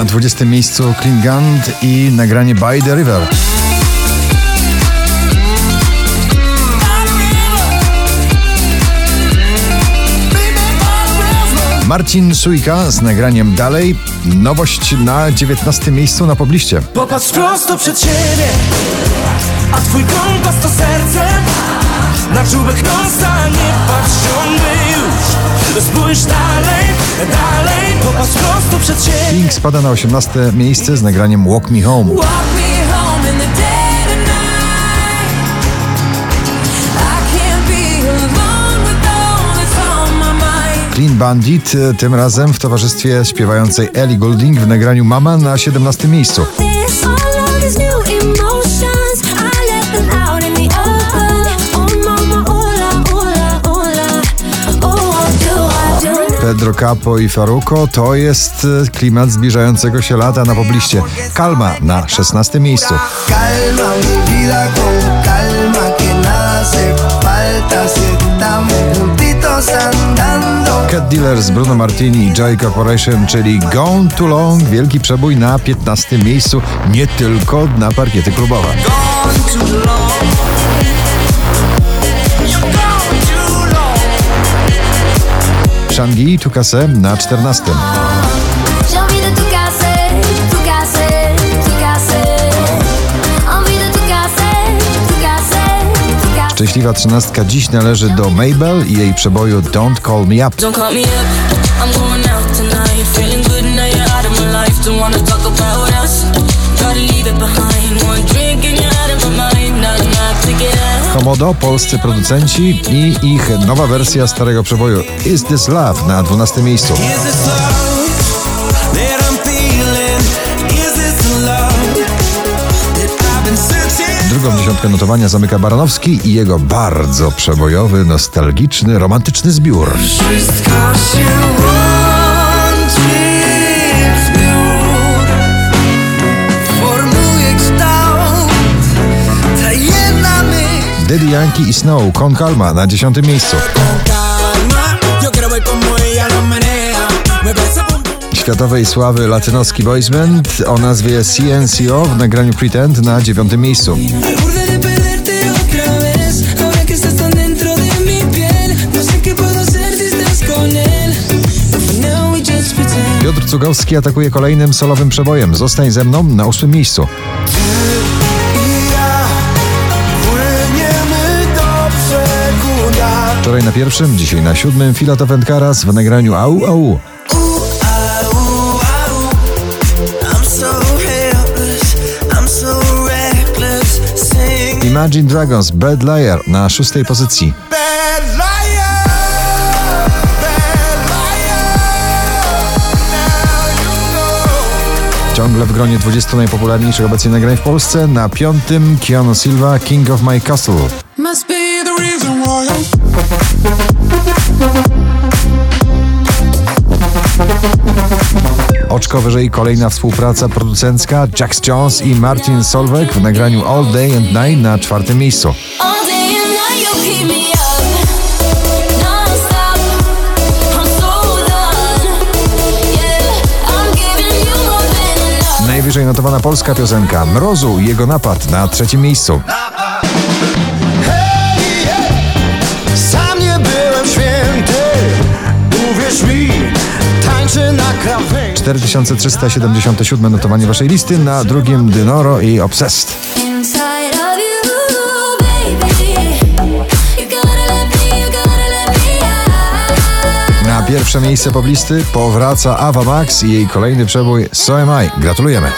Na 20 miejscu Clean Gund i nagranie By the River. Marcin Sujka z nagraniem Dalej. Nowość na 19 miejscu na pobliście. Popatrz prosto przed siebie, a twój kompas to serce. Na czubek nosa nie patrz ciągle już. Spójrz dalej, dalej, Pink spada na 18 miejsce z nagraniem Walk Me Home. Clean Bandit, e, tym razem w towarzystwie śpiewającej Ellie Goulding w nagraniu Mama na 17 miejscu. Pedro Capo i Faruko to jest e, klimat zbliżającego się lata na pobliście. Kalma na 16 miejscu. Cat Dealers, Bruno Martini i Joy Corporation, czyli Gone Too Long, wielki przebój na 15 miejscu, nie tylko na parkiety klubowe. Casser, tout casser, tout casser. Szczęśliwa trzynastka dziś należy do Mabel i jej przeboju Don't Call Me Up. Komodo, polscy producenci i ich nowa wersja starego przeboju Is This Love na 12 miejscu. Drugą dziesiątkę notowania zamyka Baranowski i jego bardzo przebojowy, nostalgiczny, romantyczny zbiór. Wszystko się Daddy Yankee i Snow, Con Calma na 10 miejscu. Światowej sławy latynoski boys band o nazwie CNCO w nagraniu Pretend na 9 miejscu. Piotr Cugowski atakuje kolejnym solowym przebojem. Zostań ze mną na 8 miejscu. Wczoraj na pierwszym, dzisiaj na siódmym Filat of Karas w nagraniu Au Au. Imagine Dragons Bad Liar na szóstej pozycji. Ciągle w gronie 20 najpopularniejszych obecnie nagrań w Polsce. Na piątym Keanu Silva King of My Castle. Oczko wyżej kolejna współpraca producencka. Jax Jones i Martin Solveig w nagraniu All Day and Night na czwartym miejscu. Najwyżej notowana polska piosenka. Mrozu i jego napad na trzecim miejscu. 4377 notowanie waszej listy, na drugim Dynoro i Obsessed. Na pierwsze miejsce poblisty powraca Ava Max i jej kolejny przebój So Am I. Gratulujemy.